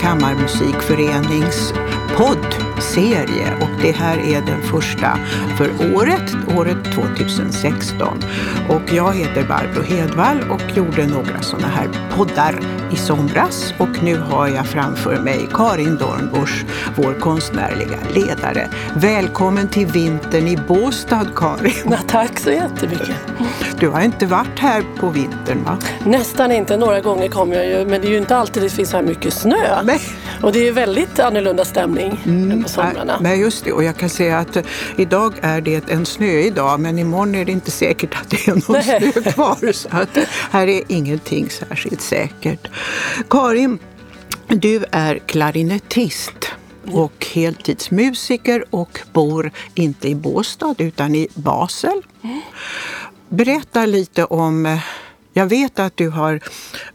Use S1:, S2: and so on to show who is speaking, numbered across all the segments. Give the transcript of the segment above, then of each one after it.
S1: kammarmusikförenings podd poddserie och det här är den första för året, året 2016. Och jag heter Barbro Hedvall och gjorde några sådana här poddar i somras och nu har jag framför mig Karin Dornbusch, vår konstnärliga ledare. Välkommen till vintern i Båstad, Karin.
S2: Ja, tack så jättemycket.
S1: Du har inte varit här på vintern va?
S2: Nästan inte. Några gånger kommer jag ju, men det är ju inte alltid det finns så här mycket snö.
S1: Nej.
S2: Och det är väldigt annorlunda stämning än på somrarna.
S1: Nej, just det. Och jag kan säga att eh, idag är det en snöig dag, men imorgon är det inte säkert att det är någon
S2: Nej.
S1: snö kvar. Så att här är ingenting särskilt säkert. Karin, du är klarinettist och heltidsmusiker och bor inte i Båstad utan i Basel. Berätta lite om eh, jag vet att du har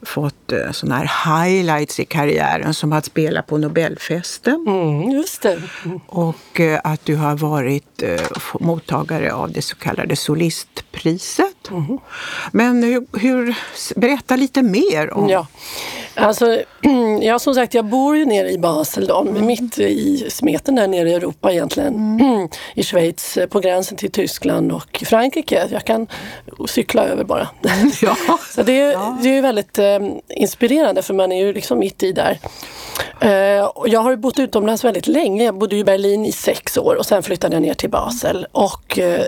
S1: fått eh, såna här highlights i karriären som att spela på Nobelfesten
S2: Mm, just det.
S1: och eh, att du har varit eh, mottagare av det så kallade solistpriset. Men hur, hur, berätta lite mer om
S2: Ja. Alltså, ja, som sagt, jag bor ju nere i Basel, då, mitt i smeten där nere i Europa egentligen. I Schweiz, på gränsen till Tyskland och Frankrike. Jag kan cykla över bara.
S1: Ja.
S2: Så det, är- det är ju väldigt eh, inspirerande för man är ju liksom mitt i där. Eh, och jag har ju bott utomlands väldigt länge. Jag bodde i Berlin i sex år och sen flyttade jag ner till Basel. Och eh,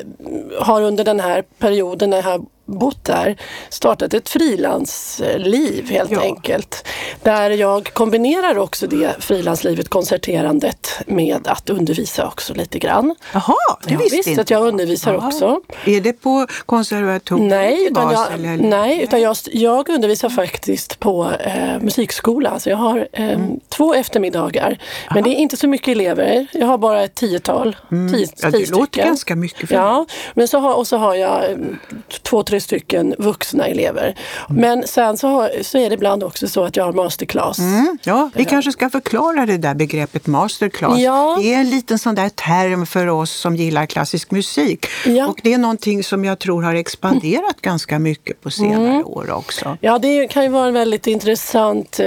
S2: har under den här perioden när jag bott där startat ett frilansliv helt
S1: Ja.
S2: enkelt. Där jag kombinerar också det frilanslivet, konserterandet med att undervisa också lite grann.
S1: Jaha, det
S2: Jag
S1: visste
S2: visste
S1: inte
S2: att jag undervisar
S1: Ja.
S2: också.
S1: Är det på konservatoriet
S2: Nej, utan jag,
S1: eller?
S2: nej, utan jag, jag undervisar faktiskt på eh, musikskola. Så jag har eh, två eftermiddagar. Men det är inte så mycket elever. Jag har bara ett tiotal. Tio,
S1: Mm. Ja,
S2: tio
S1: det låter
S2: stycken.
S1: ganska mycket för
S2: Ja, men så har, och så har jag eh, två, tre stycken vuxna elever. Men sen så, har, så är det ibland också så att jag har masterclass.
S1: Mm, ja, vi kanske ska förklara det där begreppet masterclass.
S2: Ja.
S1: Det är en liten sån där term för oss som gillar klassisk musik.
S2: Ja.
S1: Och det är någonting som jag tror har expanderat ganska mycket på senare
S2: Mm.
S1: år också.
S2: Ja, det kan ju vara en väldigt intressant eh,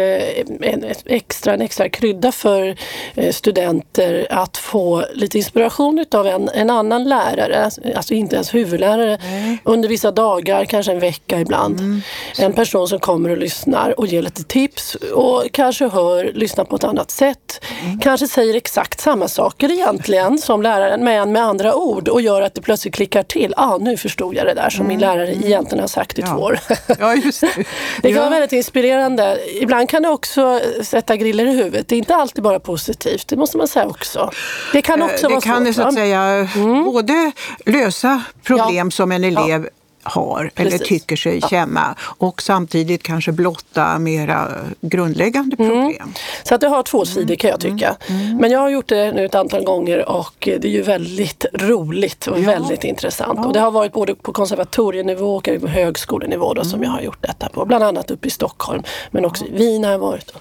S2: en, extra, en extra krydda för eh, studenter att få lite inspiration utav en, en annan lärare, alltså inte ens huvudlärare, under vissa dagar, kanske en vecka ibland. En person som kommer och lyssnar och ger lite tips och kanske hör, lyssnar på ett annat sätt. Kanske säger exakt samma saker egentligen som läraren, men med andra ord och gör att det plötsligt klickar till. Ah, nu förstod jag det där som min lärare egentligen har sagt i
S1: Ja.
S2: två år.
S1: Ja, just det.
S2: Det kan
S1: ja.
S2: vara väldigt inspirerande. Ibland kan det också sätta griller i huvudet. Det är inte alltid bara positivt, det måste man säga också. Det kan också
S1: Eh,
S2: vara
S1: det kan
S2: svårt.
S1: så att säga både lösa problem
S2: Ja.
S1: som en elev har eller
S2: Precis.
S1: tycker sig känna och samtidigt kanske blotta mera grundläggande
S2: Mm.
S1: problem.
S2: Så att det har två sidor kan jag tycka. Men jag har gjort det nu ett antal gånger och det är ju väldigt roligt och väldigt intressant. Och det har varit både på konservatorienivå och på högskolenivå då, som jag har gjort detta på. Bland annat uppe i Stockholm men också i Wien har jag varit.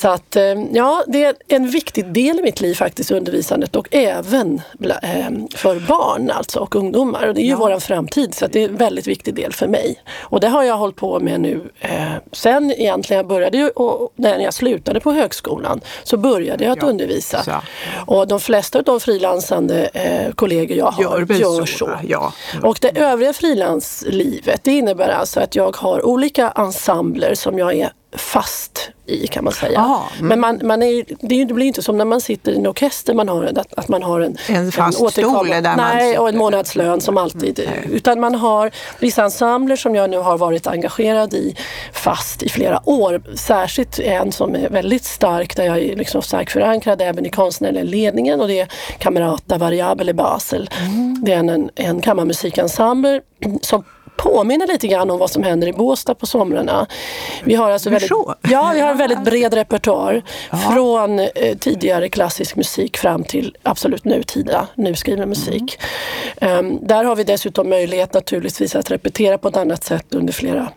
S2: Så att eh, ja, det är en viktig del i mitt liv faktiskt, undervisandet och även eh, för barn alltså och ungdomar. Och det är ju
S1: Ja.
S2: våran framtid så att det en väldigt viktig del för mig. Och det har jag hållit på med nu eh, sen egentligen jag började och när jag slutade på högskolan så började jag att
S1: Ja,
S2: undervisa.
S1: så.
S2: Och de flesta av de frilansande eh, kollegor jag har
S1: Gör
S2: gör
S1: så? Ja.
S2: Och det övriga frilanslivet det innebär alltså att jag har olika ensembler som jag är fast i kan man säga.
S1: Ah, mm.
S2: Men man, man är, det, är det blir inte som när man sitter i en orkester, man har, en- att, att man har en,
S1: En fast
S2: återkommande-
S1: stol där man
S2: Nej, och en månadslön som alltid. Utan man har vissa ensembler som jag nu har varit engagerad i fast i flera år. Särskilt en som är väldigt stark, där jag är liksom starkt förankrad även i konstnärliga ledningen och det är Camerata Variabel i Basel.
S1: Mm.
S2: Det är en, en kammarmusikensemble som påminner lite grann om vad som händer i Båstad på somrarna. Vi har alltså väldigt, ja, vi har en väldigt bred repertoar. Från eh, tidigare klassisk musik fram till absolut nutida nuskriven musik. Ehm, där har vi dessutom möjlighet naturligtvis att repetera på ett annat sätt under flera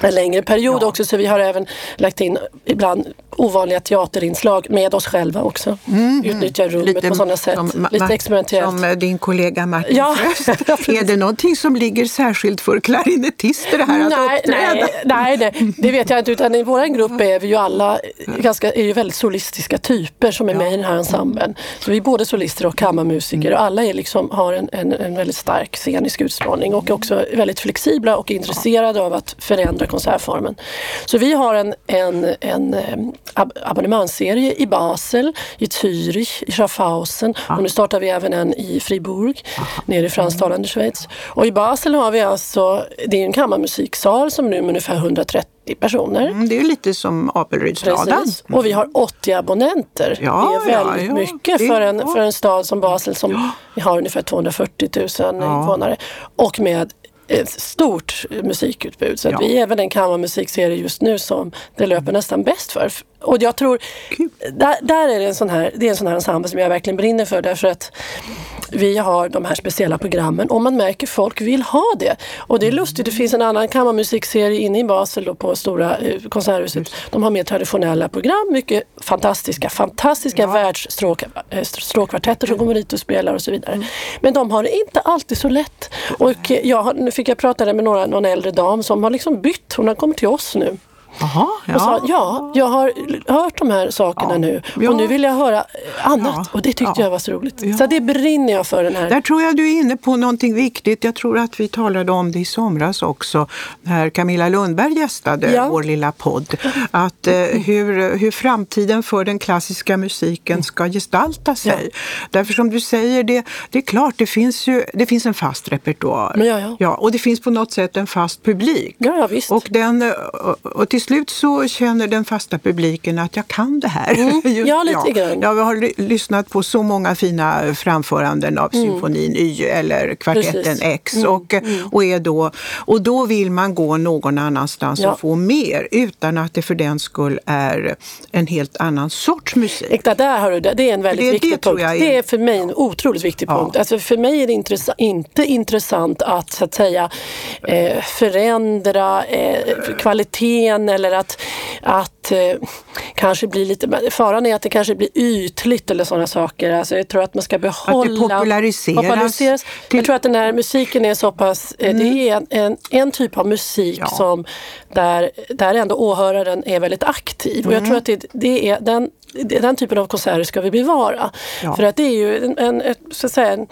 S2: en längre period ja. också så vi har även lagt in ibland ovanliga teaterinslag med oss själva också. Mm, Utnyttja rummet lite, på sådana sätt. Som, lite experimentellt.
S1: Som eh, din kollega Martin ja. Fröst. är det någonting som ligger särskilt för klarinettister det här att
S2: nej,
S1: uppträda?
S2: Nej, nej det, det, vet jag inte. Utan i vår grupp är vi ju alla ganska, är ju väldigt solistiska typer som är med i den här ensemblen. Så vi är både solister och kammarmusiker och alla är liksom, har en, en, en väldigt stark scenisk utstrålning och är också väldigt flexibla och intresserade av att förändra konsertformen. Så vi har en, en, en ab abonnemangsserie i Basel, i Zürich, i Schaffhausen och nu startar vi även en i Fribourg nere i fransktalande Schweiz. Och i Basel har vi alltså, det är en kammarmusiksal som nu med ungefär 130 personer.
S1: Mm, det är lite som Apelrydsladan.
S2: Mm. Och vi har 80 abonnenter. Ja, det är väldigt ja, ja. mycket för en, för en stad som Basel som har ungefär 240 000 invånare. Och med ett stort musikutbud. Så ja. vi är även en kammarmusikserie just nu som det löper nästan bäst för. Och jag tror, där, där, är det en sån här, det är en sån här ensemble som jag verkligen brinner för därför att vi har de här speciella programmen och man märker folk vill ha det. Och det är lustigt, det finns en annan kammarmusikserie inne i Basel då på stora eh, konserthuset. De har mer traditionella program, mycket fantastiska, fantastiska ja. världsstråkkvartetter som kommer dit och spelar och så vidare. Mm. Men de har det inte alltid så lätt. Och jag, nu fick jag prata med några, någon äldre dam som har liksom bytt, hon har kommit till oss nu.
S1: Aha, ja.
S2: Och sa, ja, jag har hört de här sakerna ja, nu och ja. nu vill jag höra annat. och det tyckte jag var så roligt. Så det brinner jag för den här.
S1: Där tror jag du är inne på någonting viktigt. Jag tror att vi talade om det i somras också när Camilla Lundberg gästade vår lilla podd. Att eh, hur, hur framtiden för den klassiska musiken ska gestalta sig. Därför som du säger, det, det är klart, det finns ju det finns en fast repertoar.
S2: Ja,
S1: ja. och det finns på något sätt en fast publik.
S2: Ja, visst.
S1: Och, den, och till slut så känner den fasta publiken att jag kan det här. Mm.
S2: Ja, lite grann.
S1: Ja, vi har lyssnat på så många fina framföranden av mm. symfonin Y eller kvartetten Precis. X. Mm. Och, mm. och, är då, och då vill man gå någon annanstans ja. och få mer utan att det för den skull är en helt annan sorts musik.
S2: Det, där har du, det är en väldigt det, viktig det punkt. Är, det är för mig en otroligt viktig ja. punkt. Alltså för mig är det intress inte intressant att, så att säga, eh, förändra eh, kvaliteten eller att, att eh, kanske bli lite, faran är att det kanske blir ytligt eller sådana saker. Alltså jag tror att man ska behålla...
S1: Att det populariseras. populariseras.
S2: Till... Jag tror att den här musiken är så pass, eh, mm. det är en, en, en, typ av musik ja. som där, där ändå åhöraren är väldigt aktiv. Mm. Och jag mm. tror att det, det är den den typen av konserter ska vi bevara. Ja. För att det är ju en, en, ett, så att säga, en,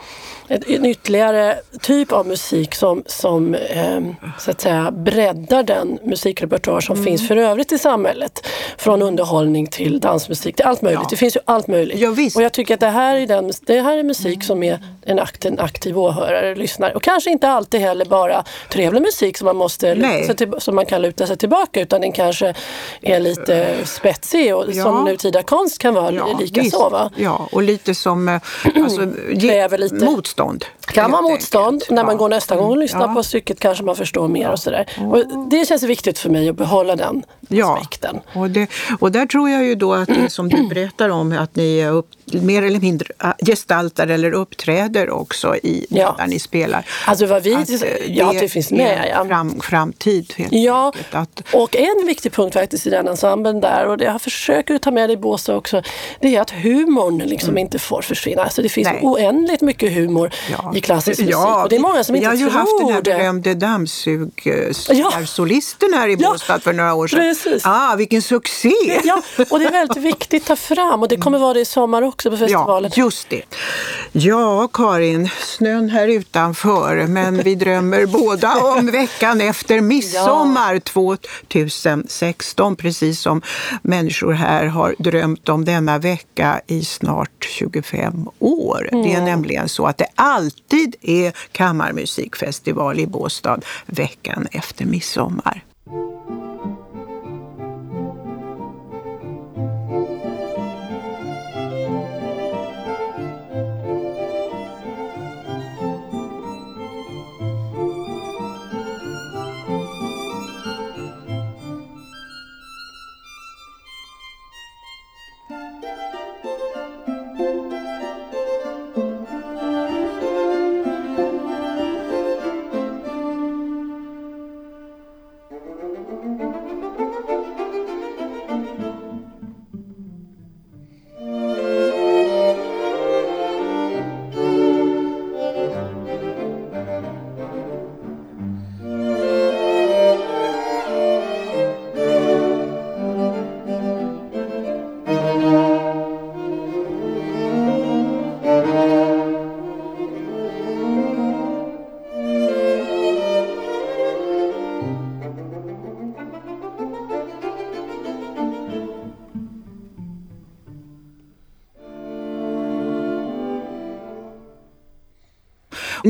S2: en ytterligare typ av musik som, som eh, så att säga, breddar den musikrepertoar som mm. finns för övrigt i samhället. Från underhållning till dansmusik, till allt möjligt. Ja. Det finns ju allt möjligt.
S1: Ja,
S2: och jag tycker att det här är, den, det här är musik som är en, akt, en aktiv åhörare, lyssnare. Och kanske inte alltid heller bara trevlig musik som man, måste till, som man kan luta sig tillbaka utan den kanske är lite spetsig och ja. som nutida konst kan vara ja, lika så. Va?
S1: Ja, och lite som eh, alltså, lite. motstånd.
S2: Kan vara motstånd. När man ja. går nästa gång och lyssnar ja. på stycket kanske man förstår mer och sådär. Och det känns viktigt för mig att behålla den ja. aspekten.
S1: Och, det, och där tror jag ju då att det som du berättar om att ni upp, mer eller mindre äh, gestaltar eller uppträder också i ja. där ni spelar.
S2: Alltså vad vi, att, eh, ja, det, det finns med. Ja.
S1: Fram, framtid helt
S2: ja. Att, och en viktig punkt faktiskt i den ensemblen där och det jag försöker ta med det i Båstad också, det är att humorn liksom mm. inte får försvinna. Alltså det finns Nej. oändligt mycket humor ja. i klassisk musik ja, och det är många som inte tror det.
S1: Vi har ju haft den här berömde dammsugsolisten ja. här i Båstad för några år sedan. Precis. Ah, vilken succé!
S2: Ja, och det är väldigt viktigt att ta fram och det kommer vara det i sommar också på festivalen.
S1: Ja, just det. Ja, Karin, snön här utanför, men vi drömmer båda om veckan efter midsommar ja. 2016, precis som människor här har drömt om denna vecka i snart 25 år. Mm. Det är mm. nämligen så att det alltid är kammarmusikfestival i Båstad veckan efter midsommar.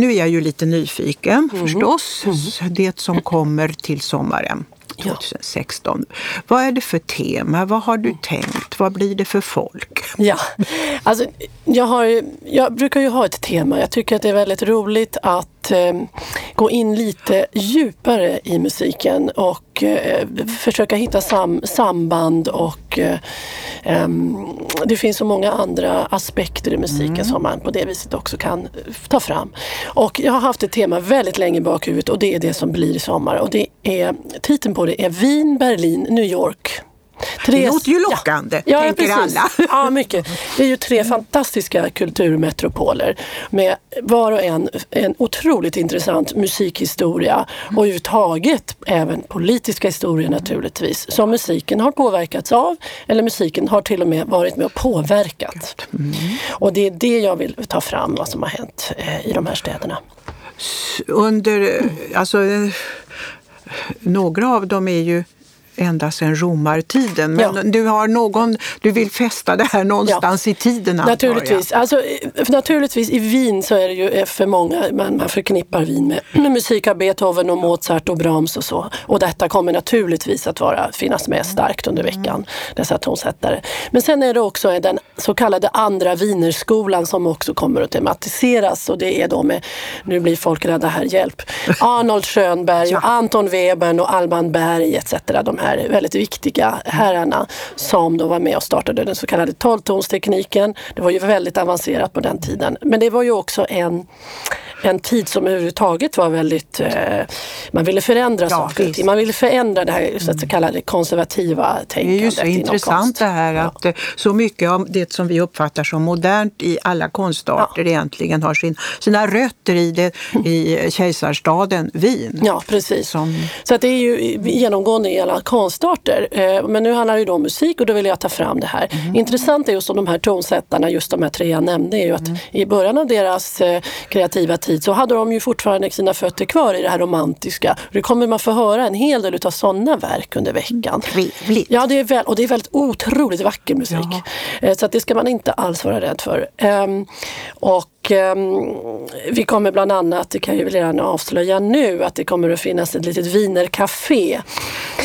S1: Nu är jag ju lite nyfiken mm. förstås. Mm. Det som kommer till sommaren. 2016. Ja. Vad är det för tema? Vad har du tänkt? Vad blir det för folk?
S2: Ja, alltså, jag, har, jag brukar ju ha ett tema. Jag tycker att det är väldigt roligt att eh, gå in lite djupare i musiken och eh, försöka hitta sam, samband och eh, det finns så många andra aspekter i musiken mm. som man på det viset också kan ta fram. Och jag har haft ett tema väldigt länge i bakhuvudet och det är det som blir i sommar och det är titeln på det är Wien, Berlin, New York.
S1: Tre... Det låter ju lockande, ja, tänker ja, alla.
S2: Ja, mycket. Det är ju tre fantastiska kulturmetropoler med var och en en otroligt intressant musikhistoria och överhuvudtaget även politiska historia naturligtvis som musiken har påverkats av eller musiken har till och med varit med och påverkat. Mm. Och det är det jag vill ta fram, vad som har hänt eh, i de här städerna.
S1: Under, alltså några av dem är ju ända sedan romartiden. Men ja. du har någon, du vill fästa det här någonstans ja. i tiden
S2: Naturligtvis. Alltså, naturligtvis i Wien så är det ju eh, för många, man, man förknippar Wien med, med musik av Beethoven och Mozart och Brahms och så. Och detta kommer naturligtvis att vara, finnas med starkt under veckan, dessa tonsättare. Men sen är det också den så kallade andra Wienerskolan som också kommer att tematiseras och det är då med, nu blir folk rädda här, hjälp, Arnold Schönberg Anton Webern och Alban Berg etc. De här väldigt viktiga herrarna som då var med och startade den så kallade tolvtonstekniken. Det var ju väldigt avancerat på den tiden. Men det var ju också en, en tid som överhuvudtaget var väldigt... Eh, man ville förändra ja, saker ting. Man ville förändra det här så, så kallade konservativa tänkandet.
S1: Det är ju så intressant det här att ja. Eh, så mycket av det som vi uppfattar som modernt i alla konstarter ja. egentligen har sin, sina rötter i, det, i kejsarstaden Wien.
S2: Ja, precis. Som... Så att det är ju genomgående i alla konstarter. Eh, men nu handlar det då om musik och då vill jag ta fram det här. Mm. Intressant är just om de här tonsättarna, just de här tre jag nämnde, är ju att mm. i början av deras eh, kreativa tid så hade de ju fortfarande sina fötter kvar i det här romantiska. Det kommer man få höra en hel del av sådana verk under veckan.
S1: Trevligt!
S2: Ja, det är väl, och det är väldigt otroligt vacker musik. Eh, så det ska man inte alls vara rädd för. Ehm, och och eh, vi kommer bland annat, det kan jag ju redan avslöja nu, att det kommer att finnas ett litet vinercafé.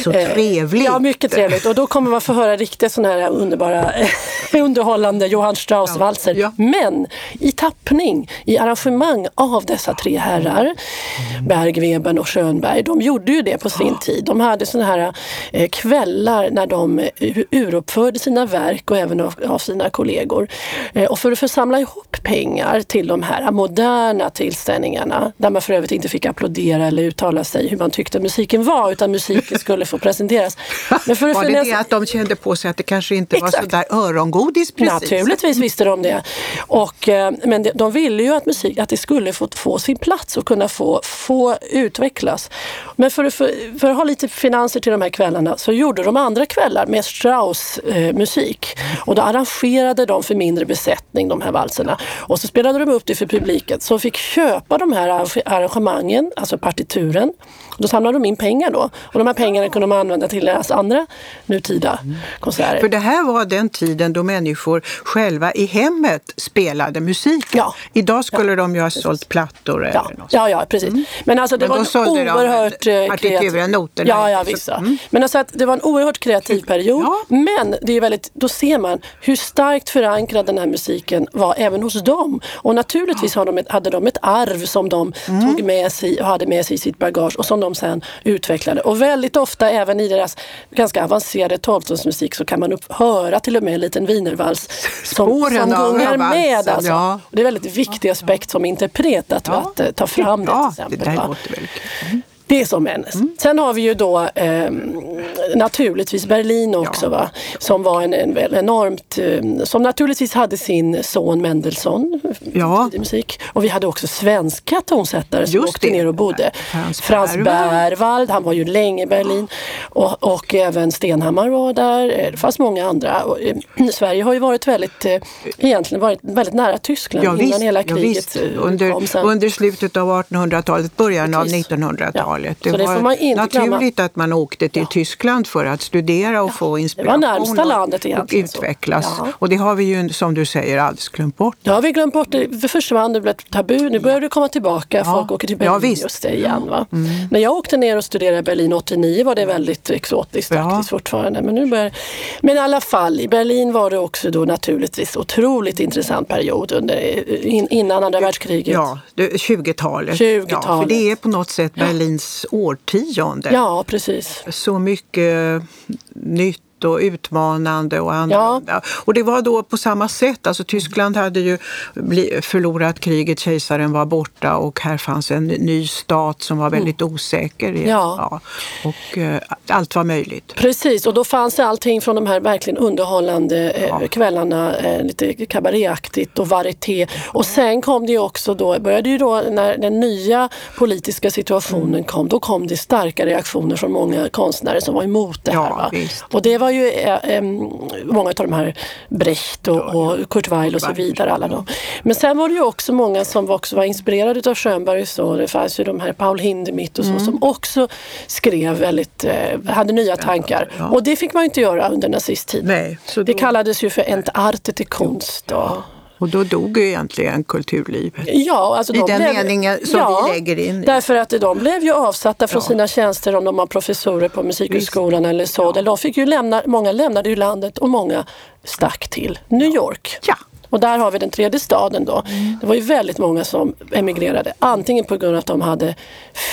S1: Så trevligt!
S2: Eh, ja, mycket trevligt. Och då kommer man få höra riktigt sådana här underbara, underhållande Johann Strauss-valser. Ja. Men i tappning, i arrangemang av dessa tre herrar, mm. Berg, Webern och Schönberg. De gjorde ju det på sin tid. De hade sådana här eh, kvällar när de eh, uruppförde sina verk och även av, av sina kollegor. Eh, och för att samla ihop pengar till de här moderna tillställningarna där man för övrigt inte fick applådera eller uttala sig hur man tyckte musiken var utan musiken skulle få presenteras.
S1: Men för var det det att de kände på sig att det kanske inte Exakt. var så där örongodis precis?
S2: Naturligtvis visste de det. Och, eh, men de ville ju att, musik, att det skulle få, få sin plats och kunna få, få utvecklas. Men för, för, för att ha lite finanser till de här kvällarna så gjorde de andra kvällar med Strauss eh. Och då arrangerade de för mindre besättning de här valserna. Och så spelade de upp det för publiken som fick köpa de här arrangemangen, alltså partituren. Då samlade de in pengar då och de här pengarna kunde de använda till deras andra nutida mm. konserter.
S1: För det här var den tiden då människor själva i hemmet spelade musik. Ja. Idag skulle ja. de ju ha sålt plattor eller
S2: ja. något. Ja, ja, precis. Mm. Men alltså det Men var en oerhört
S1: de eh, partituren, noterna.
S2: Ja, ja, visst. Mm. Men alltså att det var en oerhört kreativ period. Ja. Men det är väldigt, då ser man hur starkt förankrad den här musiken var även hos dem. Och naturligtvis hade de ett, hade de ett arv som de mm. tog med sig och hade med sig i sitt bagage och som de sen utvecklade. Och väldigt ofta även i deras ganska avancerade tolvtonsmusik så kan man upp, höra till och med en liten wienervals som, som gungar med. Alltså. Ja. Det är en väldigt viktig aspekt som interpret att, ja. att, att ta fram det till exempel.
S1: Det där låter väldigt.
S2: Det är som en. Mm. Sen har vi ju då eh, naturligtvis Berlin också ja. va? som var en, en enormt, eh, som naturligtvis hade sin son Mendelssohn ja. musik. Och vi hade också svenska tonsättare som Just åkte det. ner och bodde. Frans, Frans Berwald, han var ju länge i Berlin. Och, och även Stenhammar var där. Eh, det fanns många andra. Och, eh, Sverige har ju varit väldigt, eh, egentligen varit väldigt nära Tyskland ja, innan visst, hela kriget ja,
S1: under, kom. Sen. Under slutet av 1800-talet, början Precis. av 1900-talet 20-talet. Det,
S2: det
S1: var naturligt
S2: glömma.
S1: att man åkte till Tyskland för att studera och få inspiration
S2: närmsta
S1: och-
S2: landet
S1: och
S2: egentligen, så.
S1: utvecklas.
S2: Ja.
S1: Och det har vi ju, som du säger, alldeles glömt bort.
S2: Det har vi glömt bort. Det försvann, det blev ett tabu. Nu börjar det komma tillbaka. Folk åker till Berlin
S1: Ja,
S2: just det igen. Va? När jag åkte ner och studerade i Berlin 89 var det väldigt exotiskt
S1: Ja.
S2: faktiskt fortfarande. Men, nu börjar... Men i alla fall, i Berlin var det också då naturligtvis otroligt intressant period under, in, innan andra världskriget.
S1: Ja, det- 20-talet.
S2: 20-talet.
S1: Ja, för det är på något sätt Berlins årtionde.
S2: Ja, precis.
S1: Så mycket nytt och utmanande och annorlunda. Och det var då på samma sätt. Alltså Tyskland hade ju förlorat kriget, kejsaren var borta och här fanns en ny stat som var väldigt osäker.
S2: Mm. Ja.
S1: Och eh, allt var möjligt.
S2: Precis, och då fanns det allting från de här verkligen underhållande eh, kvällarna, eh, lite kabaréaktigt och varieté. Och sen kom det ju också då, började ju då när den nya politiska situationen
S1: Mm.
S2: kom, då kom det starka reaktioner från många konstnärer som var emot det här.
S1: Ja.
S2: Och det var ju eh, många av de här Brecht och, och Kurt Weill och så vidare. Alla de. Men sen var det ju också många som också var inspirerade av Schönberg. Så det fanns ju de här Paul Hindemith och så
S1: Mm.
S2: som också skrev väldigt, eh, hade nya tankar. Och det fick man ju inte göra under nazisttiden.
S1: Nej, så
S2: Det
S1: då,
S2: kallades ju för entartet i konst. Och,
S1: och då dog ju egentligen kulturlivet.
S2: ja, alltså
S1: I
S2: de
S1: den
S2: blev,
S1: meningen som vi lägger in.
S2: Därför att de blev ju avsatta från
S1: Ja.
S2: sina tjänster om de var professorer på Musikhögskolan eller så. Eller De fick ju lämna, många lämnade ju landet och många stack till New York.
S1: Ja.
S2: Och där har vi den tredje staden då. Det var ju väldigt många som emigrerade. Antingen på grund av att de hade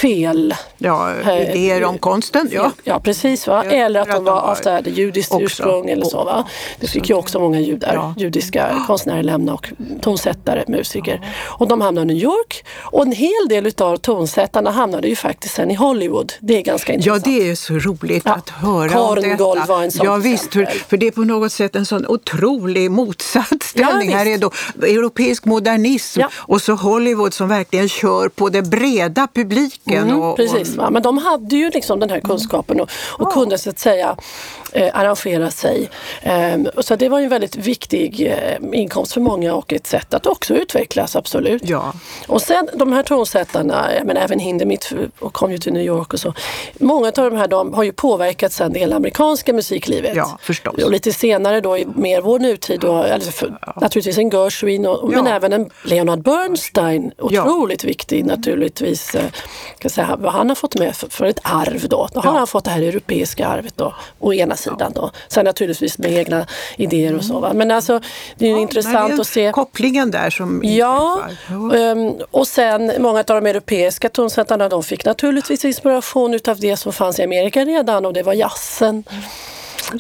S2: fel
S1: Ja,
S2: Eh,
S1: idéer om konsten. Ja.
S2: Ja, precis. Va?
S1: Ja,
S2: Eller att de var ofta hade judiskt
S1: också.
S2: ursprung eller så. Va? Det fick ju också många judar,
S1: Ja.
S2: judiska konstnärer lämna och tonsättare, musiker. Och de hamnade i New York och en hel del utav tonsättarna hamnade ju faktiskt sen i Hollywood. Det är ganska
S1: Ja,
S2: intressant.
S1: det är så roligt
S2: Ja.
S1: att höra
S2: Korngold
S1: om detta.
S2: var en sån
S1: ja, visst, för, det är på något sätt en sån otrolig
S2: Ja,
S1: här är då europeisk modernism
S2: Ja.
S1: och så Hollywood som verkligen kör på den breda publiken.
S2: Mm,
S1: och,
S2: precis,
S1: och,
S2: men de hade ju liksom den här kunskapen och, och kunde så att säga eh, arrangera sig. Ehm, så det var ju en väldigt viktig eh, inkomst för många och ett sätt att också utvecklas, absolut.
S1: Ja.
S2: Och sen de här tonsättarna, men även Hindemith och kom ju till New York och så. Många av de här de har ju påverkat sen det hela amerikanska musiklivet.
S1: Ja, förstås.
S2: Och lite senare då i mer vår nutid, då, eller för, naturligtvis en Gershwin och, men
S1: Ja.
S2: även en Leonard Bernstein. Otroligt viktig naturligtvis. eh, Ska säga, vad han har fått med för, för ett arv då. Då har
S1: Ja.
S2: han fått det här europeiska arvet då, å ena sidan då. Sen naturligtvis med egna idéer och så. Va? Men alltså det är
S1: Men
S2: intressant
S1: det är
S2: att se.
S1: Kopplingen där som
S2: Ja, ehm, och sen många av de europeiska tonsättarna de fick naturligtvis inspiration utav det som fanns i Amerika redan och det var jazzen.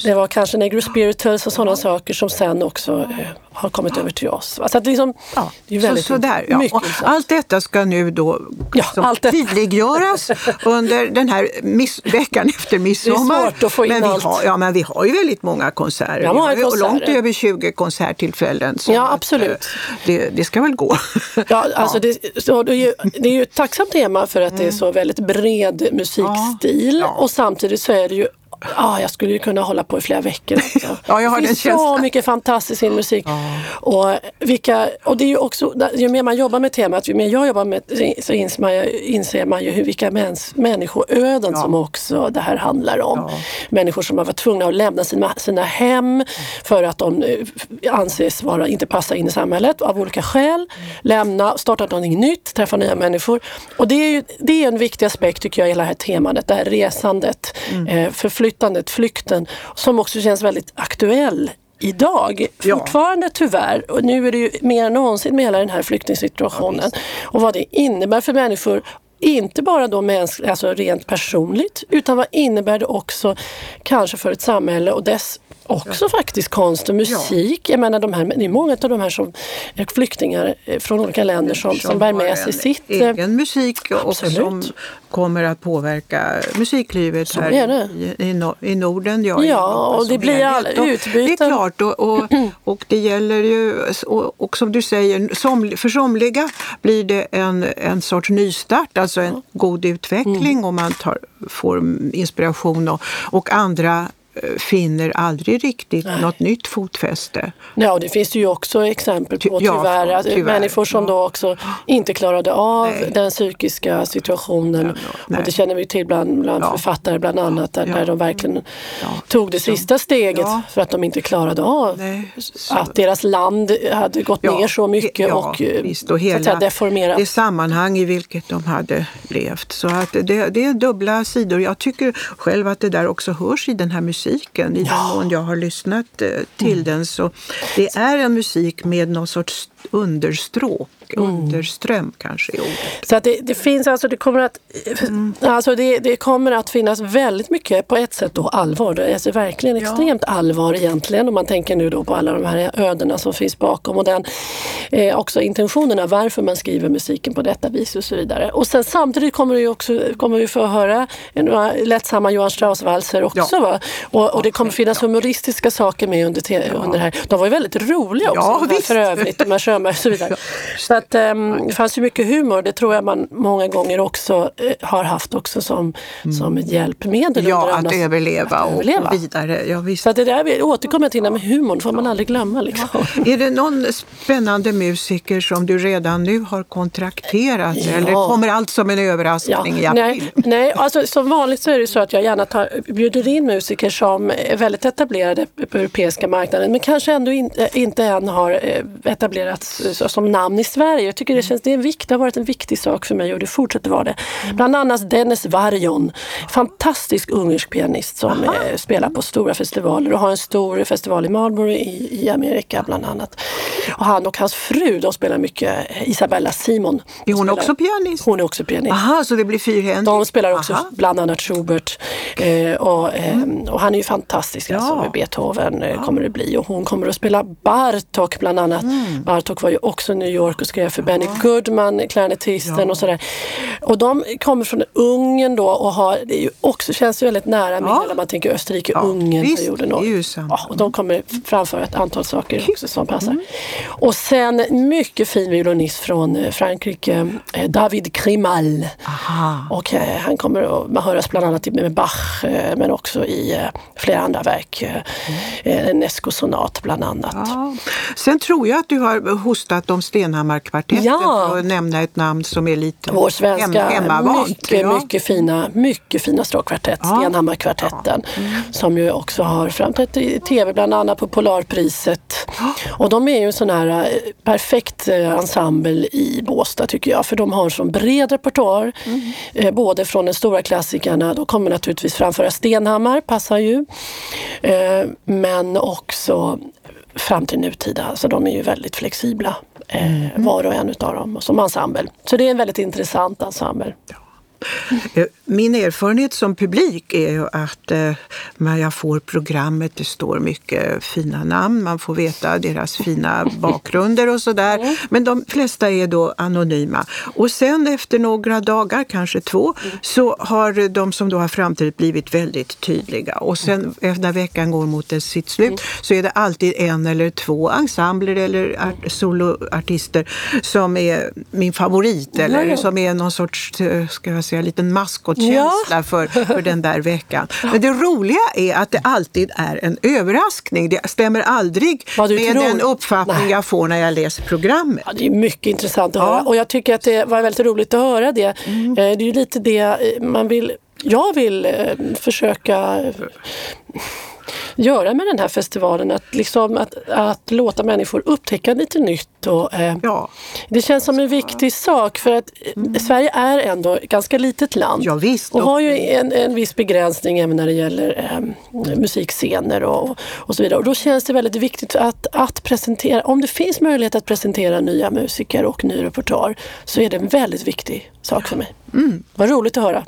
S2: Det var kanske Negro Spirituals och sådana saker som sen också eh, har kommit över till oss. Alltså att det, liksom,
S1: Ja,
S2: det är väldigt
S1: så, sådär, ja.
S2: mycket
S1: och allt detta ska nu då
S2: Ja,
S1: som
S2: allt
S1: tydliggöras under den här miss, veckan efter midsommar.
S2: svårt att få in
S1: men vi
S2: allt.
S1: har, ja, men vi har ju väldigt många konserter.
S2: Ja, många
S1: har ju långt
S2: konserter.
S1: över 20 konserttillfällen. så
S2: Ja,
S1: att,
S2: absolut.
S1: eh, Det, det ska väl gå.
S2: Ja, alltså Det, så det, är ju, det är ju ett tacksamt tema för att det är så väldigt bred musikstil
S1: Mm. Ja, ja.
S2: och samtidigt så är det ju Ah, jag skulle ju kunna hålla på i flera veckor. Alltså.
S1: Ja, jag har
S2: det finns så
S1: känslan.
S2: mycket fantastisk musik. Och, vilka, och det är ju också, ju mer man jobbar med temat, ju mer jag jobbar med så inser man ju, inser man ju hur, vilka mäns, människoöden
S1: Ja.
S2: som också det här handlar om.
S1: Ja.
S2: Människor som har varit tvungna att lämna sina, sina hem för att de eh, anses vara, inte passa in i samhället av olika skäl. Lämna, starta någonting nytt, träffa nya människor. Och det är, ju, det är en viktig aspekt tycker jag i hela det här temat, det här resandet,
S1: Mm.
S2: eh, förflyttandet, flykten som också känns väldigt aktuell idag.
S1: Ja.
S2: Fortfarande tyvärr, och nu är det ju mer än någonsin med hela den här flyktingsituationen och vad det innebär för människor inte bara då mäns, alltså rent personligt utan vad innebär det också kanske för ett samhälle och dess också faktiskt konst och musik. Jag menar de här, det är många av de här som är flyktingar eh, från olika länder som, som, bär
S1: har
S2: med sig sitt... eh,
S1: egen musik och
S2: Absolut.
S1: som kommer att påverka musiklivet
S2: Så
S1: här i, i, Nor- i Norden. Ja,
S2: Ja, och
S1: som
S2: det blir alla utbyten.
S1: Det är klart och, och, och det gäller ju, och, och som du säger, som, för somliga blir det en, en sorts nystart, alltså en god utveckling
S2: Mm.
S1: och man tar, får inspiration och, och andra eh, finner aldrig riktigt
S2: Nej.
S1: något nytt fotfäste.
S2: Ja, och det finns det ju också exempel på
S1: Ty- ja,
S2: tyvärr, att
S1: tyvärr,
S2: människor som
S1: ja.
S2: då också inte klarade av
S1: Nej.
S2: den psykiska situationen.
S1: nej.
S2: och det känner vi till bland, bland
S1: Ja.
S2: författare bland annat, där,
S1: Ja.
S2: där de verkligen
S1: Ja.
S2: tog det sista steget
S1: Ja.
S2: för att de inte klarade av
S1: Nej,
S2: att deras land hade gått
S1: Ja,
S2: ner så mycket
S1: ja,
S2: och, eh,
S1: visst, och
S2: så att
S1: hela
S2: deformerat.
S1: det sammanhang i vilket de hade levt. Så att det, det är dubbla sidor. Jag tycker själv att det där också hörs i den här musiken. I den mån jag har lyssnat eh, till
S2: Mm.
S1: den. Så det är en musik med någon sorts understråk,
S2: Mm.
S1: underström kanske är ordet.
S2: Så att det, det finns alltså, det kommer att,
S1: Mm.
S2: alltså det, det kommer att finnas väldigt mycket på ett sätt då allvar. Det är alltså verkligen extremt allvar egentligen om man tänker nu då på alla de här ödena som finns bakom och den eh, också intentionerna varför man skriver musiken på detta vis och så vidare. Och sen samtidigt kommer vi också kommer vi få höra några lättsamma Johan Strauss-valser också.
S1: Ja.
S2: Va? Och, och det kommer finnas humoristiska saker med under, te- under det här. De var ju väldigt roliga också
S1: Ja,
S2: för övrigt, de här Schönberg och så vidare. Så att, ehm, det fanns ju mycket humor, det tror jag man många gånger också eh, har haft också som, som ett hjälpmedel.
S1: Mm. Ja, att överleva,
S2: att överleva.
S1: och vidare. Ja, visst.
S2: Så att det där återkommer till, med humorn får man aldrig glömma. Liksom.
S1: Är det någon spännande musiker som du redan nu har kontrakterat
S2: Ja.
S1: eller kommer allt som en överraskning i april?
S2: nej, nej alltså, som vanligt så är det så att jag gärna tar, bjuder in musiker som är väldigt etablerade på europeiska marknaden men kanske ändå in, eh, inte än har eh, etablerats som namn i Sverige. Jag tycker det, känns, det, är en vikt, det har varit en viktig sak för mig och det fortsätter vara det. Bland annat Dennis Varjon, fantastisk ungersk pianist som eh, spelar på stora festivaler och har en stor festival i Marlborough i, i Amerika bland annat. Och han och hans fru de spelar mycket, eh, Isabella Simon.
S1: Är hon
S2: spelar,
S1: också pianist?
S2: Hon är också pianist.
S1: Aha, så det blir fyrhändigt?
S2: De spelar också
S1: Aha.
S2: bland annat Schubert eh, och, eh, och han är ju fantastisk alltså,
S1: Ja.
S2: med Beethoven eh, kommer det bli och hon kommer att spela Bartok bland annat.
S1: Mm.
S2: Bartok var ju också i New York och skrev för Benny Goodman, klarinettisten
S1: Ja.
S2: och sådär. Och de kommer från Ungern då och har, det är ju också, känns ju väldigt nära med
S1: Ja.
S2: hela man tänker
S1: Ja,
S2: Österrike-Ungern-perioden.
S1: visst,
S2: och, ja, och de kommer framföra ett antal saker också som passar.
S1: Mm.
S2: Och sen mycket fin violinist från eh, Frankrike, eh, David Krimal.
S1: Aha.
S2: Och eh, han kommer att man höras bland annat i- med Bach eh, men också i eh, flera andra verk. Eh, En Nesco-sonat bland annat.
S1: Ja. Sen tror jag att du har hostat om Stenhammarkvartetten
S2: Ja.
S1: för att nämna ett namn som är lite
S2: Vår svenska,
S1: hem, hemmavant.
S2: mycket,
S1: ja.
S2: mycket fina, mycket fina stråkkvartett,
S1: Ja.
S2: Stenhammarkvartetten, som ju också har framträtt i tv bland annat på Polarpriset. Och de är ju en sån här eh, perfekt eh, ensemble i Båstad tycker jag, för de har en sån bred repertoar, eh, både från de stora klassikerna, då kommer naturligtvis framföra Stenhammar, passar ju, eh, men också fram till nutida, så de är ju väldigt flexibla. Eh, var och en utav dem som ensemble. Så det är en väldigt intressant ensemble.
S1: Ja. Min erfarenhet som publik är ju att eh, när jag får programmet, det står mycket fina namn, man får veta deras fina bakgrunder och sådär. Men de flesta är då anonyma. Och sen efter några dagar, kanske två, så har de som då har framträtt blivit väldigt tydliga. Och sen efter när veckan går mot sitt slut så är det alltid en eller två ensembler eller art- soloartister som är min favorit eller som är någon sorts, eh, ska jag säga, liten maskotkänsla för, för den där veckan. Men det roliga är att det alltid är en överraskning. Det stämmer aldrig med
S2: tror.
S1: den uppfattning
S2: Nej.
S1: jag får när jag läser programmet.
S2: Ja, det är mycket intressant att
S1: Ja.
S2: höra och jag tycker att det var väldigt roligt att höra det. Eh, Det är ju lite det eh, man vill, jag vill eh, försöka göra med den här festivalen. Att, liksom, att, att låta människor upptäcka lite nytt. Och, eh,
S1: Ja,
S2: Det känns som en viktig sak för att eh, Sverige är ändå ett ganska litet land.
S1: ja visst.
S2: Och har ju en, en viss begränsning även när det gäller eh, musikscener och, och så vidare. Och då känns det väldigt viktigt att, att presentera, om det finns möjlighet att presentera nya musiker och ny repertoar så är det en väldigt viktig sak för mig. Vad roligt att höra.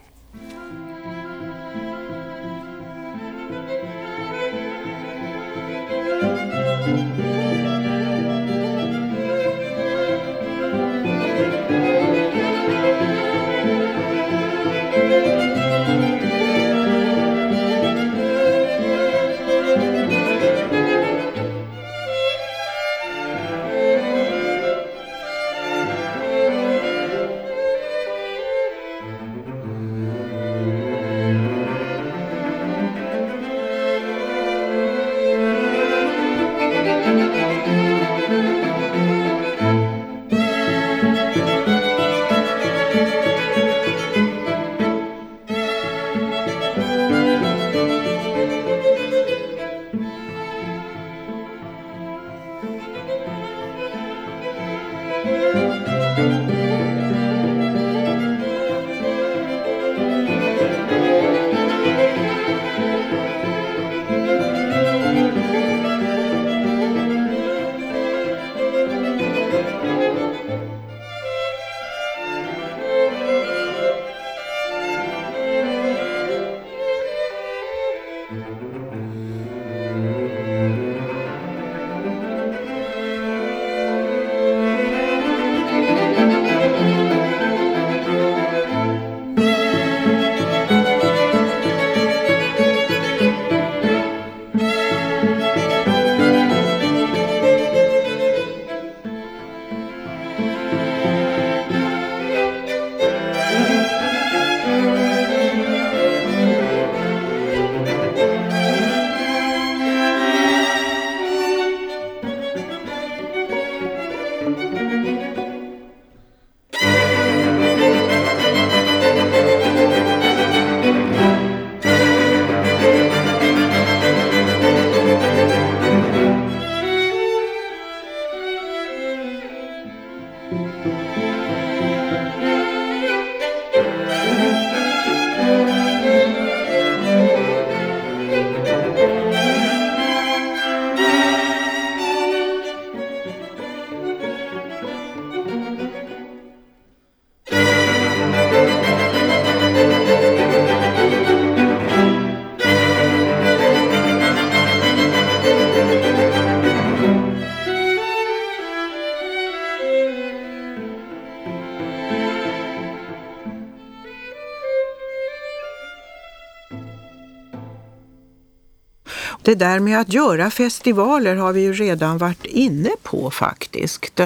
S1: Det där med att göra festivaler har vi ju redan varit inne på faktiskt.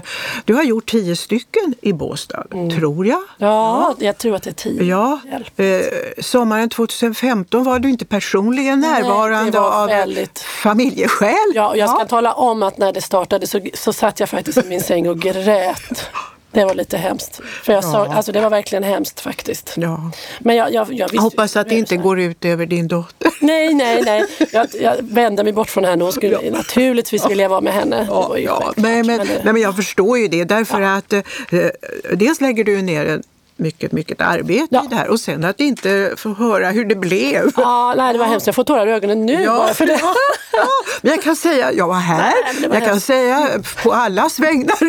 S1: Du har gjort tio stycken i Båstad, mm. tror jag.
S2: Ja, ja, jag tror att det är tio.
S1: Ja. Eh, sommaren 2015 var du inte personligen närvarande Nej, av väldigt... familjeskäl.
S2: Ja, jag ska ja. tala om att när det startade så, så satt jag faktiskt i min säng och grät. Det var lite hemskt. För jag ja. sa, alltså det var verkligen hemskt faktiskt.
S1: Ja. Men jag, jag, jag, jag hoppas att det inte går ut över din dotter.
S2: Nej, nej, nej. Jag, jag vände mig bort från henne. Hon skulle, ja. Naturligtvis vill jag vara med henne.
S1: Ja, ja. Nej, men, men, nej, men jag förstår ju det. Därför att eh, dels lägger du ner en mycket, mycket arbete ja. i det här. Och sen att inte få höra hur det blev.
S2: Ja, nej, det var hemskt. Jag får tårar i ögonen nu ja. bara för det.
S1: Ja, men jag kan säga, jag var här, nej, var jag kan säga på allas vägnar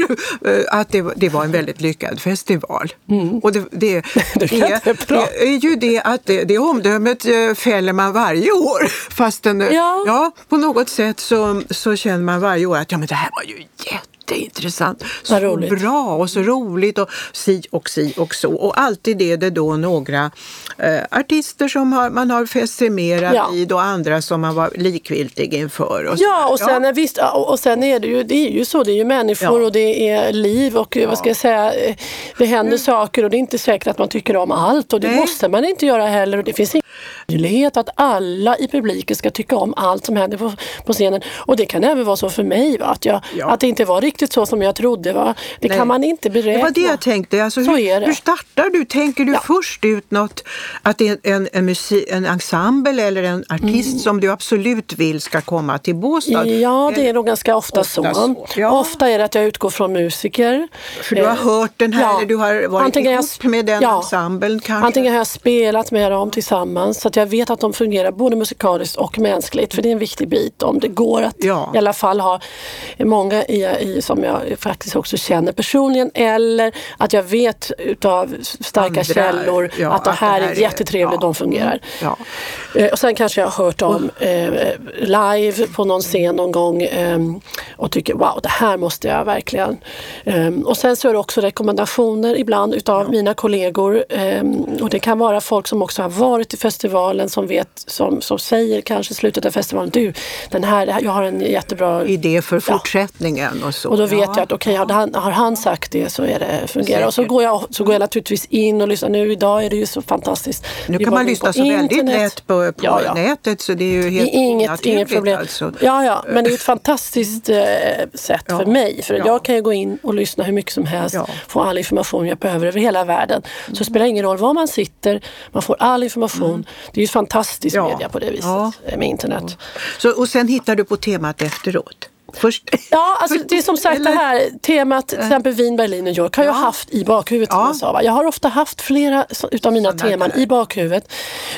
S1: eh, att det, det var en väldigt lyckad festival. Mm. Och det, det, det, är ju det att det, det omdömet eh, fäller man varje år. Fastän ja. ja, på något sätt så, så känner man varje år att ja, men det här var ju jätte jätteintressant. Så bra och så roligt och si och si och så. Och alltid är det då några eh, artister som har, man har fäst sig mera ja. vid och andra som man var likgiltig inför.
S2: Och ja, och sen, ja. Visst, och sen är det ju, det är ju så, det är ju människor ja. och det är liv och vad ska jag säga, eh, det händer mm. saker och det är inte säkert att man tycker om allt och det Nej. måste man inte göra heller. Och det finns möjlighet att alla i publiken ska tycka om allt som händer på, på scenen. Och det kan även vara så för mig, va? Att, jag, att det inte var riktigt så som jag trodde. Va? Det Nej. kan man inte beräkna. Det
S1: var det jag tänkte. Alltså, hur, hur startar du? Tänker du ja. först ut något, att det är en, en, musik, en ensemble eller en artist mm. som du absolut vill ska komma till Båstad?
S2: Ja, det är nog ganska ofta, ofta så. så. Ja. Ofta är det att jag utgår från musiker.
S1: För du har hört den här, ja. eller du har varit Antingen ihop jag, med den ja. ensemblen kanske?
S2: Antingen har jag spelat med dem tillsammans så att jag vet att de fungerar både musikaliskt och mänskligt. För det är en viktig bit om det går att ja. i alla fall ha många i, i, som jag faktiskt också känner personligen eller att jag vet utav starka Andra, källor ja, att det här, det här är jättetrevligt, ja, de fungerar. Eh, och sen kanske jag har hört om eh, live på någon scen någon gång eh, och tycker wow, det här måste jag verkligen. Eh, och sen så är det också rekommendationer ibland utav mina kollegor eh, och det kan vara folk som också har varit i festivalen som vet, som, som säger kanske i slutet av festivalen, du, den här, jag har en jättebra
S1: idé för fortsättningen och så.
S2: Och då vet jag att okej, okay, har, han, har han sagt det så är det fungerar. Och så går, jag, så går jag naturligtvis in och lyssnar. Nu idag är det ju så fantastiskt.
S1: Nu kan man lyssna så internet. väldigt lätt på, på ja, ja. nätet så det är ju helt
S2: inget, inget problem. Alltså. Ja, ja, men det är ett fantastiskt eh, sätt ja. för mig. För jag kan ju gå in och lyssna hur mycket som helst, få all information jag behöver över hela världen. Så det spelar ingen roll var man sitter, man får all information. Mm. Det är ju fantastiskt media på det viset eh, med internet.
S1: Så, och sen hittar du på temat efteråt? Först.
S2: Ja, alltså det är som sagt det här temat, till exempel Wien, Berlin, New York har jag haft i bakhuvudet som
S1: Ja.
S2: jag sa. Jag har ofta haft flera utav mina
S1: Sådana
S2: teman
S1: där.
S2: i bakhuvudet.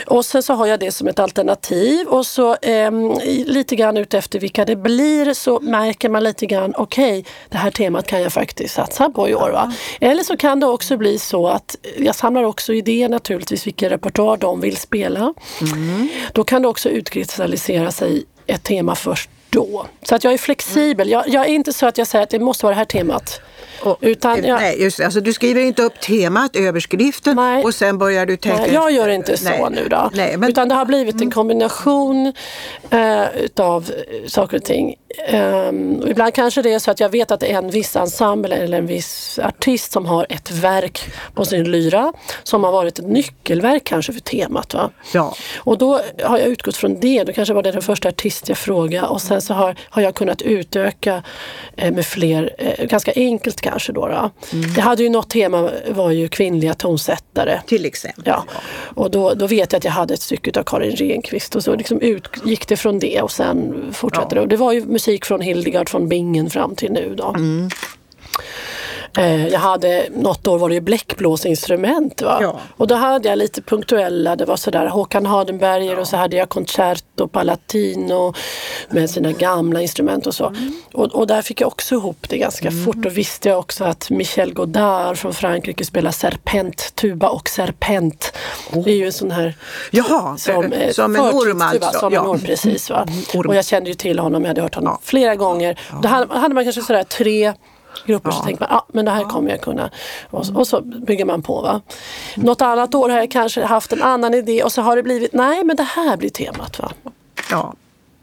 S2: Och sen så har jag det som ett alternativ och så i- lite grann utefter vilka det blir så märker man lite grann, okej, det här temat kan jag faktiskt satsa på i år. Va? Eller så kan det också bli så att jag samlar också idéer naturligtvis vilken repertoar de vill spela. Då kan det också utkristallisera sig ett tema först då. Så att jag är flexibel. Jag, jag är inte så att jag säger att det måste vara det här temat.
S1: Och-
S2: Utan jag,
S1: Nej, just det. Alltså, du skriver inte upp temat, överskriften
S2: Nej.
S1: och sen börjar du tänka...
S2: Nej, jag gör inte så
S1: Nej.
S2: nu då.
S1: Nej, men,
S2: Utan det har blivit en kombination eh, utav eh, saker och ting. Och ibland kanske det är så att jag vet att det är en viss ensemble eller en viss artist som har ett verk på sin lyra som har varit ett nyckelverk kanske för temat. Va?
S1: ja.
S2: Och då har jag utgått från det. Då kanske var det den första artist jag frågade och sen så har, har jag kunnat utöka eh, med fler, eh, ganska enkelt kanske då. då. Jag hade ju något tema var ju kvinnliga tonsättare.
S1: Till exempel.
S2: Ja, och då, då vet jag att jag hade ett stycke av Karin Renqvist och så liksom utgick det från det och sen fortsatte det. Och det var ju musik från Hildegard från Bingen fram till nu då. Mm. Jag hade, något år var det ju bläckblåsinstrument. Va?
S1: Ja.
S2: Och då hade jag lite punktuella, det var sådär Håkan Hardenberger och så hade jag Concerto Palatino med sina gamla instrument och så. Och, och där fick jag också ihop det ganska fort. Då visste jag också att Michel Godard från Frankrike spelar serpent, tuba och serpent. Det är ju en sån här
S1: Jaha,
S2: som, eh,
S1: som en orm alltså.
S2: Som
S1: Ja.
S2: en orm, precis. Va?
S1: Orm.
S2: Och jag kände ju till honom, jag hade hört honom
S1: Ja.
S2: flera gånger. Då hade, hade man kanske sådär tre grupper så
S1: Ja.
S2: tänkte man, ah, men det här kommer jag kunna. Och, så- och så bygger man på. Va? Något annat år har jag kanske haft en annan idé och så har det blivit, nej men det här blir temat. Va?
S1: Ja.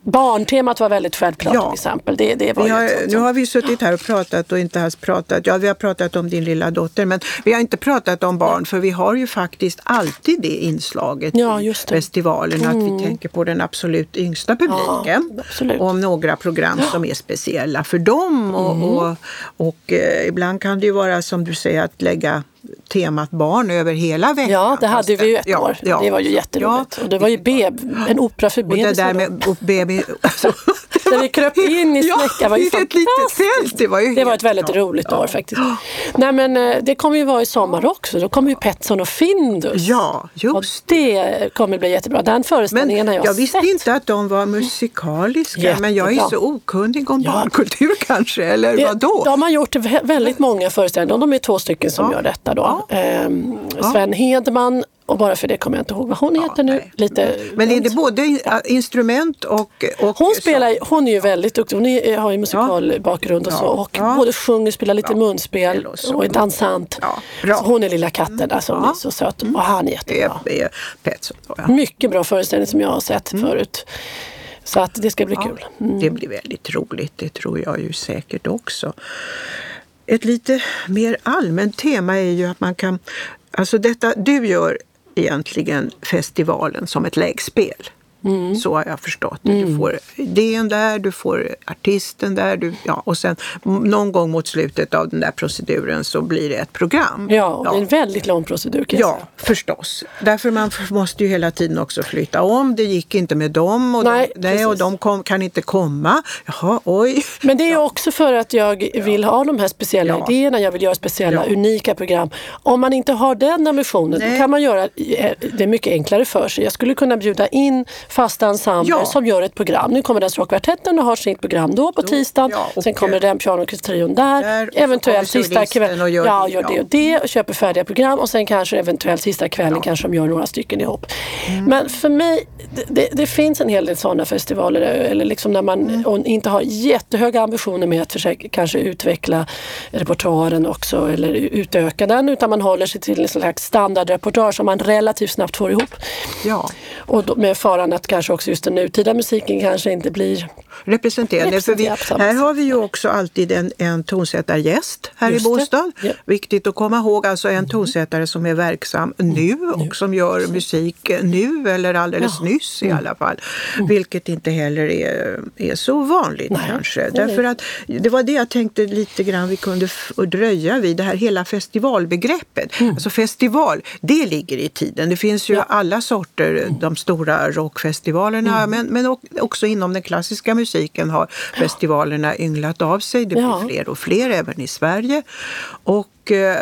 S2: Barntemat var väldigt självklart
S1: Ja.
S2: till exempel. Det, det var
S1: har,
S2: sånt
S1: nu har vi suttit här och pratat och inte alls pratat, ja vi har pratat om din lilla dotter men vi har inte pratat om barn för vi har ju faktiskt alltid det inslaget
S2: Ja,
S1: i
S2: det. Mm.
S1: festivalen att vi tänker på den absolut yngsta publiken.
S2: Ja.
S1: Om några program som är speciella för dem och,
S2: Mm.
S1: och, och eh, ibland kan det ju vara som du säger att lägga temat barn över hela veckan.
S2: Ja, det hade vi ju ett
S1: ja,
S2: år.
S1: ja.
S2: det var ju jätteroligt. och det var ju B, en opera för
S1: Och det
S2: bebisar.
S1: där med. Alltså,
S2: Där vi kröp in i
S1: Ja,
S2: snäckan var ju fantastiskt.
S1: Det var ju
S2: Det var ett väldigt
S1: klart.
S2: roligt
S1: Ja.
S2: år faktiskt. Nej men eh, det kommer ju vara i sommar också. Då kommer ju Petson och Findus.
S1: Ja, just
S2: Och det kommer bli jättebra. Den föreställningen har
S1: Men
S2: jag,
S1: jag visste
S2: sett.
S1: inte att de var musikaliska, men jag är
S2: Jättebra.
S1: så okunnig om
S2: Ja.
S1: barnkultur kanske, eller
S2: Det,
S1: vadå?
S2: de har gjort vä- väldigt många föreställningar. De är två stycken som
S1: Ja.
S2: gör detta då.
S1: Ja.
S2: Ehm, Sven Hedman och bara för det kommer jag inte ihåg vad hon heter nu.
S1: nej.
S2: Lite
S1: Men är det både in- instrument och... och
S2: Hon,
S1: så-
S2: spelar, hon är ju väldigt duktig. Hon är, har ju musikalbakgrund och
S1: Ja.
S2: så. Och
S1: Ja.
S2: både sjunger, spelar lite
S1: Ja.
S2: munspel
S1: så.
S2: och är dansant.
S1: Ja.
S2: Så hon är lilla katten där som
S1: Ja. Mm.
S2: är så söt. Och han är jättebra.
S1: är, är Petson. då, Ja.
S2: Mycket bra föreställning som jag har sett
S1: Mm.
S2: förut. Så att det ska bli kul. Mm.
S1: Det blir väldigt roligt, det tror jag ju säkert också. Ett lite mer allmänt tema är ju att man kan... Alltså detta, du gör egentligen festivalen som ett läggspel.
S2: Mm.
S1: Så jag förstått det. Du får idén där, du får artisten där du, ja, och sen någon gång mot slutet av den där proceduren så blir det ett program.
S2: Ja, och det är en väldigt lång procedur kan jag
S1: Ja,
S2: säga.
S1: förstås. Därför man måste ju hela tiden också flytta om. Det gick inte med dem och
S2: Nej,
S1: de, nej, och de kom, kan inte komma. Jaha, oj.
S2: Men det är ju också för att jag vill ha de här speciella
S1: Ja.
S2: idéerna. Jag vill göra speciella,
S1: Ja.
S2: unika program. Om man inte har den ambitionen då kan man göra eh, det mycket enklare för sig. Jag skulle kunna bjuda in fasta ensembler
S1: Ja.
S2: som gör ett program. Nu kommer Dance Rock-kvartetten och har sitt program då på tisdagen.
S1: ja, och-
S2: Sen kommer den pianoorkestrion där.
S1: Där,
S2: eventuellt sista kvällen.
S1: och gör
S2: ja,
S1: det,
S2: gör det och det och köper färdiga program och sen kanske eventuellt sista kvällen kanske de gör några stycken ihop.
S1: Mm.
S2: Men för mig, det, det, finns en hel del sådana festivaler eller liksom när man
S1: Mm.
S2: inte har jättehöga ambitioner med att försöka kanske utveckla repertoaren också eller utöka den utan man håller sig till en slags standardrepertoar som man relativt snabbt får ihop.
S1: Ja,
S2: Och då, med faran att kanske också just den nutida musiken kanske inte blir
S1: representerande. För vi, här har vi ju också alltid en, en tonsättargäst här
S2: Just
S1: i. Båstad.
S2: Ja.
S1: Viktigt att komma ihåg, alltså en tonsättare som är verksam nu och som gör musik nu eller alldeles
S2: Ja. Mm.
S1: nyss i alla fall. Vilket inte heller är, är så vanligt
S2: Nej,
S1: kanske. Därför att det var det jag tänkte lite grann vi kunde dröja vid, det här hela festivalbegreppet. Alltså festival, det ligger i tiden. Det finns ju
S2: Mm. Ja.
S1: alla sorter, de stora musikfestivalerna. Mm. Men, men också inom den klassiska musiken har festivalerna ynglat av sig. Det blir ja. fler och fler även i Sverige. Och eh,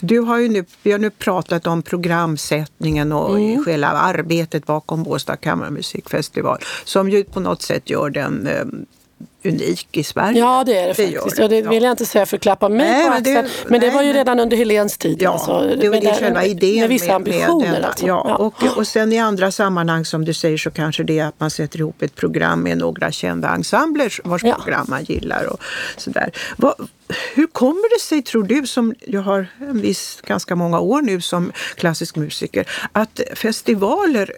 S1: du har ju nu, vi har nu pratat om programsättningen och mm. själva arbetet bakom Båstad kammarmusikfestival som ju på något sätt gör den eh, unik i Sverige.
S2: Ja det är det, det faktiskt. Och det vill jag inte säga för att klappa mig nej, på axeln. Men, det, men det var ju redan under Helens tid.
S1: Ja, alltså, det var det själva idén
S2: med vissa ambitioner. Med
S1: alltså. ja, Och, och sen i andra sammanhang som du säger så kanske det är att man sätter ihop ett program med några kända ensembler vars ja. program man gillar. Och sådär. Vad, hur kommer det sig, tror du, som jag har en viss, ganska många år nu som klassisk musiker, att festivaler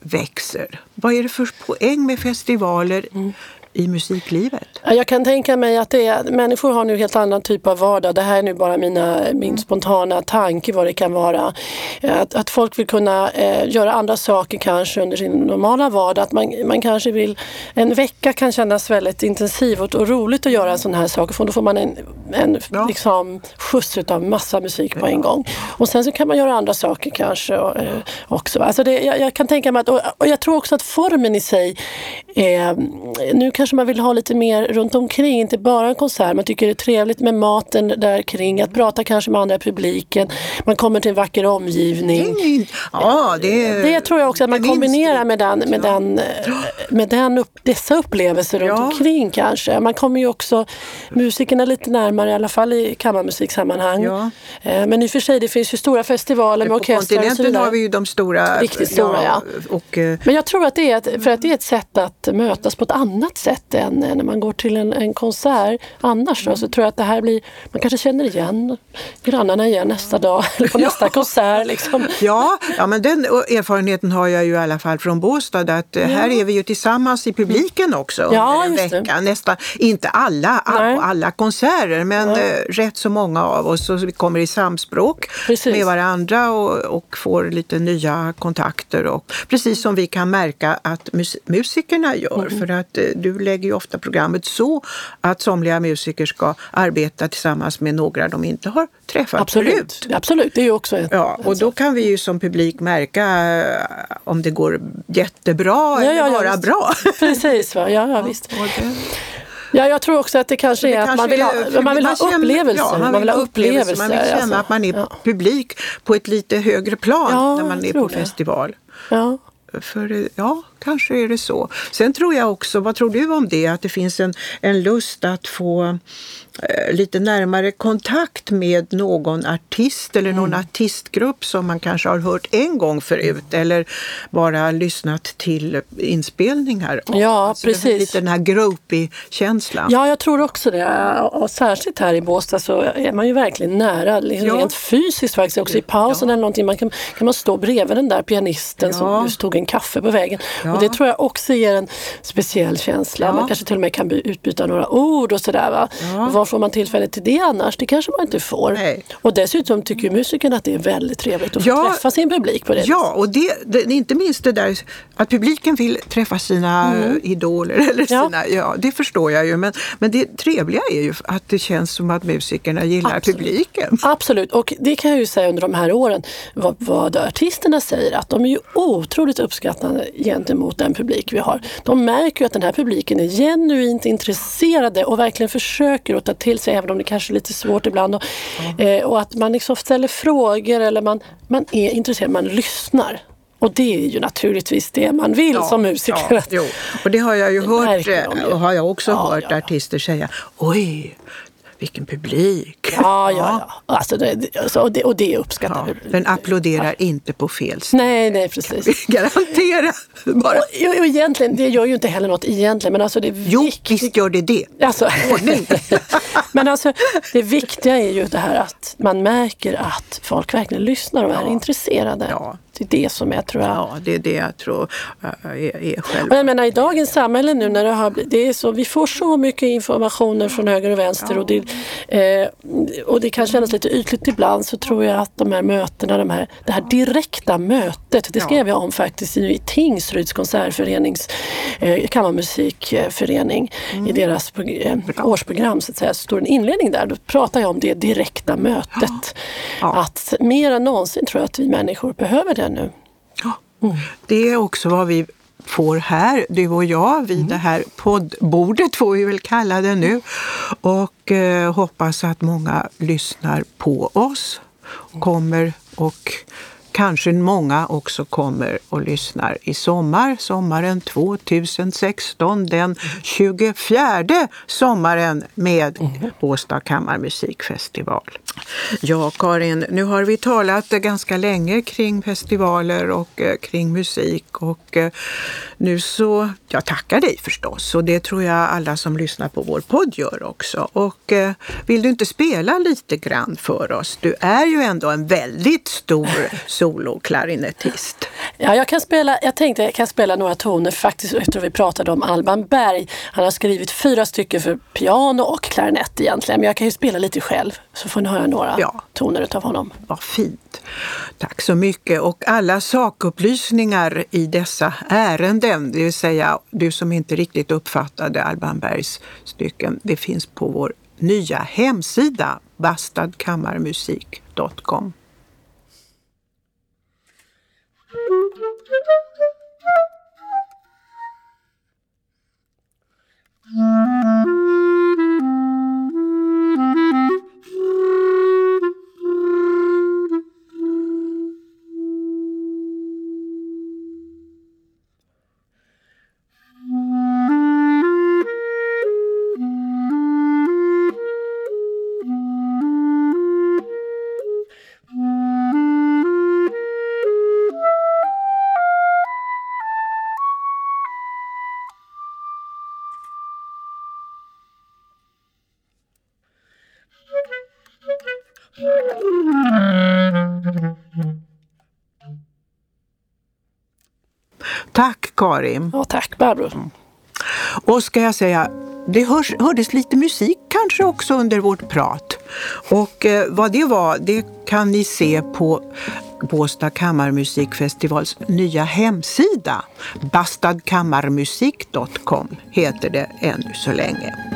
S1: växer? Vad är det för poäng med festivaler? Mm i musiklivet?
S2: Jag kan tänka mig att det är, människor har nu helt annan typ av vardag. Det här är nu bara mina, min spontana tanke vad det kan vara. Att, att folk vill kunna eh, göra andra saker kanske under sin normala vardag. Att man, man kanske vill, en vecka kan kännas väldigt intensiv och, och roligt att göra en sån här sak för då får man en, en ja. liksom, skjuts av massa musik på en gång. Och sen så kan man göra andra saker kanske eh, också. Alltså det, jag, jag, kan tänka mig att, och, och, jag tror också att formen i sig, eh, nu kanske man vill ha lite mer runt omkring, inte bara en konsert. Man tycker det är trevligt med maten där kring, att prata kanske med andra i publiken. Man kommer till en vacker omgivning.
S1: Ja, det,
S2: det tror jag också att man kombinerar med, den, med, den, med den upp, dessa upplevelser runt ja. omkring kanske. Man kommer ju också musikerna lite närmare, i alla fall i kammarmusiksammanhang. Ja. Eh, men i och för sig, det finns ju stora festivaler med orkestrar och
S1: så vidare. Har vi ju de stora.
S2: Riktigt stora, ja. Och, eh,
S1: Men
S2: jag tror att det är ett, för att det är ett sätt att mötas på ett annat sätt sätt än när man går till en, en konsert annars. Då, så tror jag att det här blir, man kanske känner igen grannarna igen nästa dag eller på nästa konsert. Liksom.
S1: Ja, ja, men den erfarenheten har jag ju i alla fall från Båstad att ja. här är vi ju tillsammans i publiken också ja, under en vecka. Nästan, inte alla, all, alla konserter men ja. Eh, rätt så många av oss. Så vi kommer i samspråk precis. med varandra och, och, får lite nya kontakter. Och, precis som vi kan märka att mus musikerna gör. Mm. För att eh, lägger ju ofta programmet så att somliga musiker ska arbeta tillsammans med några de inte har träffat
S2: Absolut.
S1: förut.
S2: Absolut, det är ju också ett,
S1: Ja, och då kan vi ju som publik märka eh, om det går jättebra ja, eller ja, bara ja, bra.
S2: Precis, va? ja, ja visst. Ja, jag tror också att det kanske det är att man vill ha, man vill ha upplevelser. Ja, man, vill ha upplevelser.
S1: Man vill känna alltså. att man är ja. publik på ett lite högre plan ja, när man är på det. festival. Ja. För ja, kanske är det så. Sen tror jag också, vad tror du om det, att det finns en, en lust att få lite närmare kontakt med någon artist eller någon mm. artistgrupp som man kanske har hört en gång förut eller bara lyssnat till inspelningar
S2: Ja, alltså precis.
S1: Lite den här gropey-känslan.
S2: Ja, jag tror också det. Och särskilt här i Båstad så är man ju verkligen nära, liksom ja. rent fysiskt faktiskt. Också i pausen ja. eller någonting man kan, kan man stå bredvid den där pianisten ja. som just tog en kaffe på vägen. Ja. Och det tror jag också ger en speciell känsla. Man kanske till och med kan utbyta några ord och sådär. Va? Får man tillfälle till det annars? Det kanske man inte får. Nej. Och dessutom tycker musikerna att det är väldigt trevligt att få ja, träffa sin publik på det
S1: Ja, och det, det, inte minst det där att publiken vill träffa sina mm. idoler. Eller ja. Sina, ja, det förstår jag ju. Men, men det trevliga är ju att det känns som att musikerna gillar Absolut. publiken.
S2: Absolut, och det kan jag ju säga under de här åren vad, vad artisterna säger att de är ju otroligt uppskattande gentemot den publik vi har. De märker ju att den här publiken är genuint intresserade och verkligen försöker att ta till sig även om det kanske är lite svårt ibland. Och, mm. och att man liksom ställer frågor eller man, man är intresserad, man lyssnar. Och det är ju naturligtvis det man vill ja, som musiker. Ja,
S1: jo. Och det har jag ju hört, och har jag också ja, hört artister säga. Oj, vilken publik!
S2: Ja, ja, ja. Alltså det, alltså, och, det, och det uppskattar ja,
S1: vi. Den applåderar ja. inte på fel ställe.
S2: Nej, nej precis.
S1: Garantera!
S2: Bara. Och, och, egentligen, det gör ju inte heller något egentligen. Men alltså det
S1: jo, visst gör det det.
S2: Alltså. Men alltså det viktiga är ju det här att man märker att folk verkligen lyssnar och är intresserade. Ja. Det är det som jag tror jag...
S1: Ja, det är det jag tror är, är själva.
S2: Jag menar i dagens samhälle nu när det har det är så, vi får så mycket informationer från höger och vänster ja. och, det, eh, och det kan kännas lite ytligt ibland så tror jag att de här mötena, de här, det här direkta mötet, det skrev jag om faktiskt i Tingsryds konsertförenings eh, kammarmusikförening mm. i deras eh, årsprogram så att säga, så står en inledning där, då pratar jag om det direkta mötet. Ja. Att mer än någonsin tror jag att vi människor behöver det nu.
S1: Mm. Det är också vad vi får här, du och jag, vid mm. det här poddbordet får vi väl kalla det nu. Och eh, hoppas att många lyssnar på oss, kommer och kanske många också kommer och lyssnar i sommar, sommaren 2016, den 24 sommaren med mm. Båstad kammarmusikfestival. Ja, Karin, nu har vi talat ganska länge kring festivaler och eh, kring musik och eh, nu så, jag tackar dig förstås och det tror jag alla som lyssnar på vår podd gör också. Och eh, vill du inte spela lite grann för oss? Du är ju ändå en väldigt stor soloklarinettist.
S2: Ja, jag kan spela, jag tänkte jag kan spela några toner faktiskt efter vi pratade om Alban Berg. Han har skrivit fyra stycken för piano och klarinett egentligen, men jag kan ju spela lite själv så får ni höra några ja. toner av honom.
S1: Vad fint. Tack så mycket. Och alla sakupplysningar i dessa ärenden, det vill säga du som inte riktigt uppfattade Alban Bergs stycken, det finns på vår nya hemsida bastadkammarmusik.com. Tack Karin!
S2: Ja, tack Barbro!
S1: Och ska jag säga, det hörs, hördes lite musik kanske också under vårt prat. Och eh, vad det var, det kan ni se på Båstad kammarmusikfestivals nya hemsida. Bastadkammarmusik.com heter det ännu så länge.